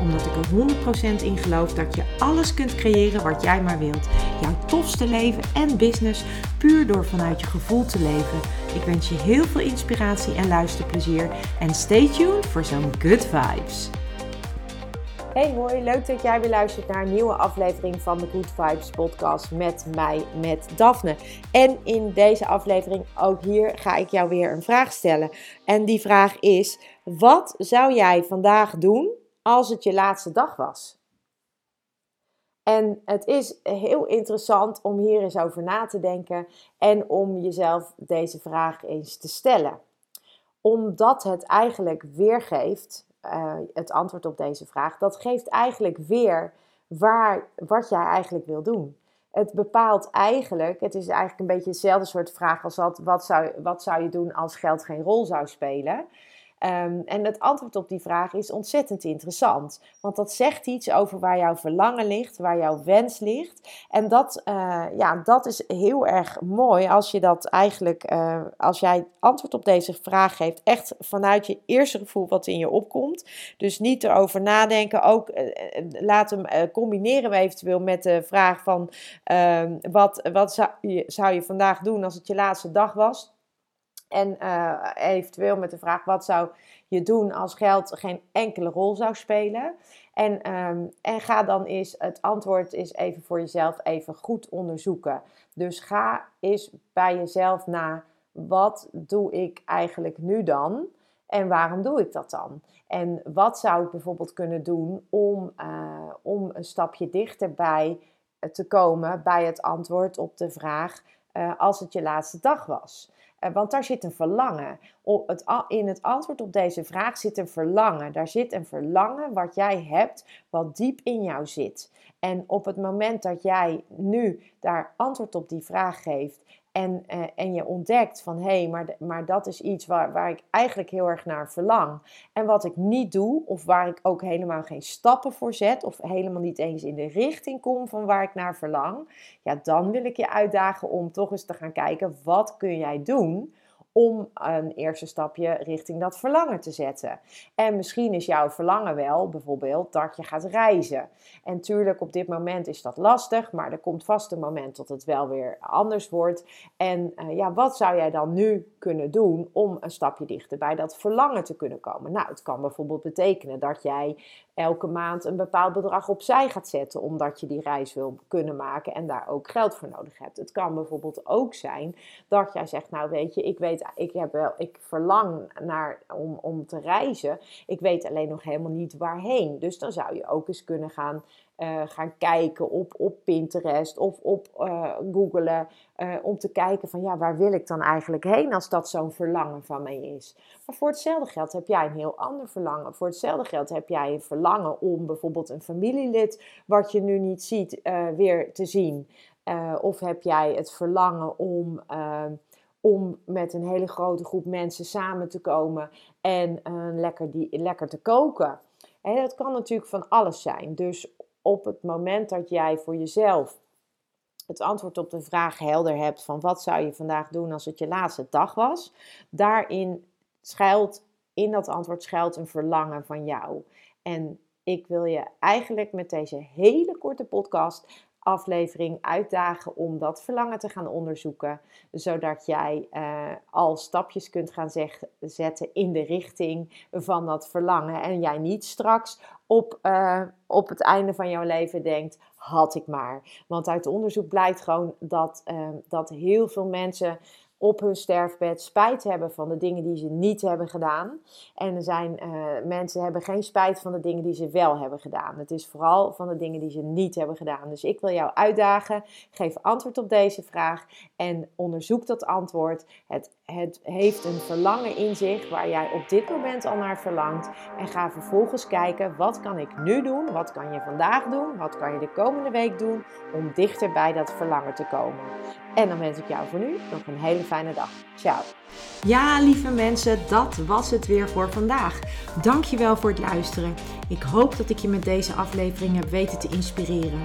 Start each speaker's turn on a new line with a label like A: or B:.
A: Omdat ik er 100% in geloof dat je alles kunt creëren wat jij maar wilt. Jouw tofste leven en business puur door vanuit je gevoel te leven. Ik wens je heel veel inspiratie en luisterplezier. En stay tuned voor zo'n good vibes. Hey hoi, leuk dat jij weer luistert naar een nieuwe aflevering van de Good Vibes podcast met mij, met Daphne. En in deze aflevering, ook hier, ga ik jou weer een vraag stellen. En die vraag is, wat zou jij vandaag doen als het je laatste dag was? En het is heel interessant om hier eens over na te denken en om jezelf deze vraag eens te stellen. Omdat het eigenlijk weergeeft, uh, het antwoord op deze vraag, dat geeft eigenlijk weer waar, wat jij eigenlijk wil doen. Het bepaalt eigenlijk, het is eigenlijk een beetje hetzelfde soort vraag als dat, wat zou, wat zou je doen als geld geen rol zou spelen? Um, en het antwoord op die vraag is ontzettend interessant. Want dat zegt iets over waar jouw verlangen ligt, waar jouw wens ligt. En dat, uh, ja, dat is heel erg mooi als je dat eigenlijk, uh, als jij antwoord op deze vraag geeft, echt vanuit je eerste gevoel wat in je opkomt. Dus niet erover nadenken. Ook uh, laat hem combineren eventueel met de vraag van ehm, wat, wat zou je vandaag doen als het je laatste dag was? En uh, eventueel met de vraag: wat zou je doen als geld geen enkele rol zou spelen? En, um, en ga dan eens het antwoord is even voor jezelf even goed onderzoeken. Dus ga eens bij jezelf na: wat doe ik eigenlijk nu dan? En waarom doe ik dat dan? En wat zou ik bijvoorbeeld kunnen doen om, uh, om een stapje dichterbij te komen bij het antwoord op de vraag uh, als het je laatste dag was? Eh, want daar zit een verlangen. In het antwoord op deze vraag zit een verlangen. Daar zit een verlangen wat jij hebt, wat diep in jou zit. En op het moment dat jij nu daar antwoord op die vraag geeft en, uh, en je ontdekt van hé, hey, maar, maar dat is iets waar, waar ik eigenlijk heel erg naar verlang. En wat ik niet doe, of waar ik ook helemaal geen stappen voor zet, of helemaal niet eens in de richting kom van waar ik naar verlang. Ja, dan wil ik je uitdagen om toch eens te gaan kijken wat kun jij doen om een eerste stapje richting dat verlangen te zetten. En misschien is jouw verlangen wel bijvoorbeeld dat je gaat reizen. En tuurlijk, op dit moment is dat lastig, maar er komt vast een moment dat het wel weer anders wordt. En uh, ja, wat zou jij dan nu kunnen doen om een stapje dichter bij dat verlangen te kunnen komen? Nou, het kan bijvoorbeeld betekenen dat jij elke maand een bepaald bedrag opzij gaat zetten, omdat je die reis wil kunnen maken en daar ook geld voor nodig hebt. Het kan bijvoorbeeld ook zijn dat jij zegt, nou weet je, ik weet, ik heb wel, ik verlang naar om, om te reizen. Ik weet alleen nog helemaal niet waarheen. Dus dan zou je ook eens kunnen gaan uh, gaan kijken op, op Pinterest of op uh, googlen. Uh, om te kijken van ja, waar wil ik dan eigenlijk heen als dat zo'n verlangen van mij is. Maar voor hetzelfde geld heb jij een heel ander verlangen. Voor hetzelfde geld heb jij een verlangen om bijvoorbeeld een familielid wat je nu niet ziet weer te zien. of heb jij het verlangen om om met een hele grote groep mensen samen te komen en lekker, die, lekker te koken. En dat kan natuurlijk van alles zijn. Dus op het moment dat jij voor jezelf het antwoord op de vraag helder hebt van wat zou je vandaag doen als het je laatste dag was, daarin schuilt, in dat antwoord schuilt een verlangen van jou. En ik wil je eigenlijk met deze hele korte podcast aflevering uitdagen om dat verlangen te gaan onderzoeken, zodat jij uh, al stapjes kunt gaan zetten in de richting van dat verlangen en jij niet straks op, uh, op het einde van jouw leven denkt, had ik maar. Want uit onderzoek blijkt gewoon dat, uh, dat heel veel mensen op hun sterfbed spijt hebben van de dingen die ze niet hebben gedaan. En er zijn uh, mensen hebben geen spijt van de dingen die ze wel hebben gedaan. Het is vooral van de dingen die ze niet hebben gedaan. Dus ik wil jou uitdagen. Geef antwoord op deze vraag en onderzoek dat antwoord. Het het heeft een verlangen in zich waar jij op dit moment al naar verlangt. En ga vervolgens kijken, wat kan ik nu doen? Wat kan je vandaag doen? Wat kan je de komende week doen om dichter bij dat verlangen te komen? En dan wens ik jou voor nu nog een hele fijne dag. Ciao. Ja, lieve mensen, dat was het weer voor vandaag. Dankjewel voor het luisteren. Ik hoop dat ik je met deze aflevering heb weten te inspireren.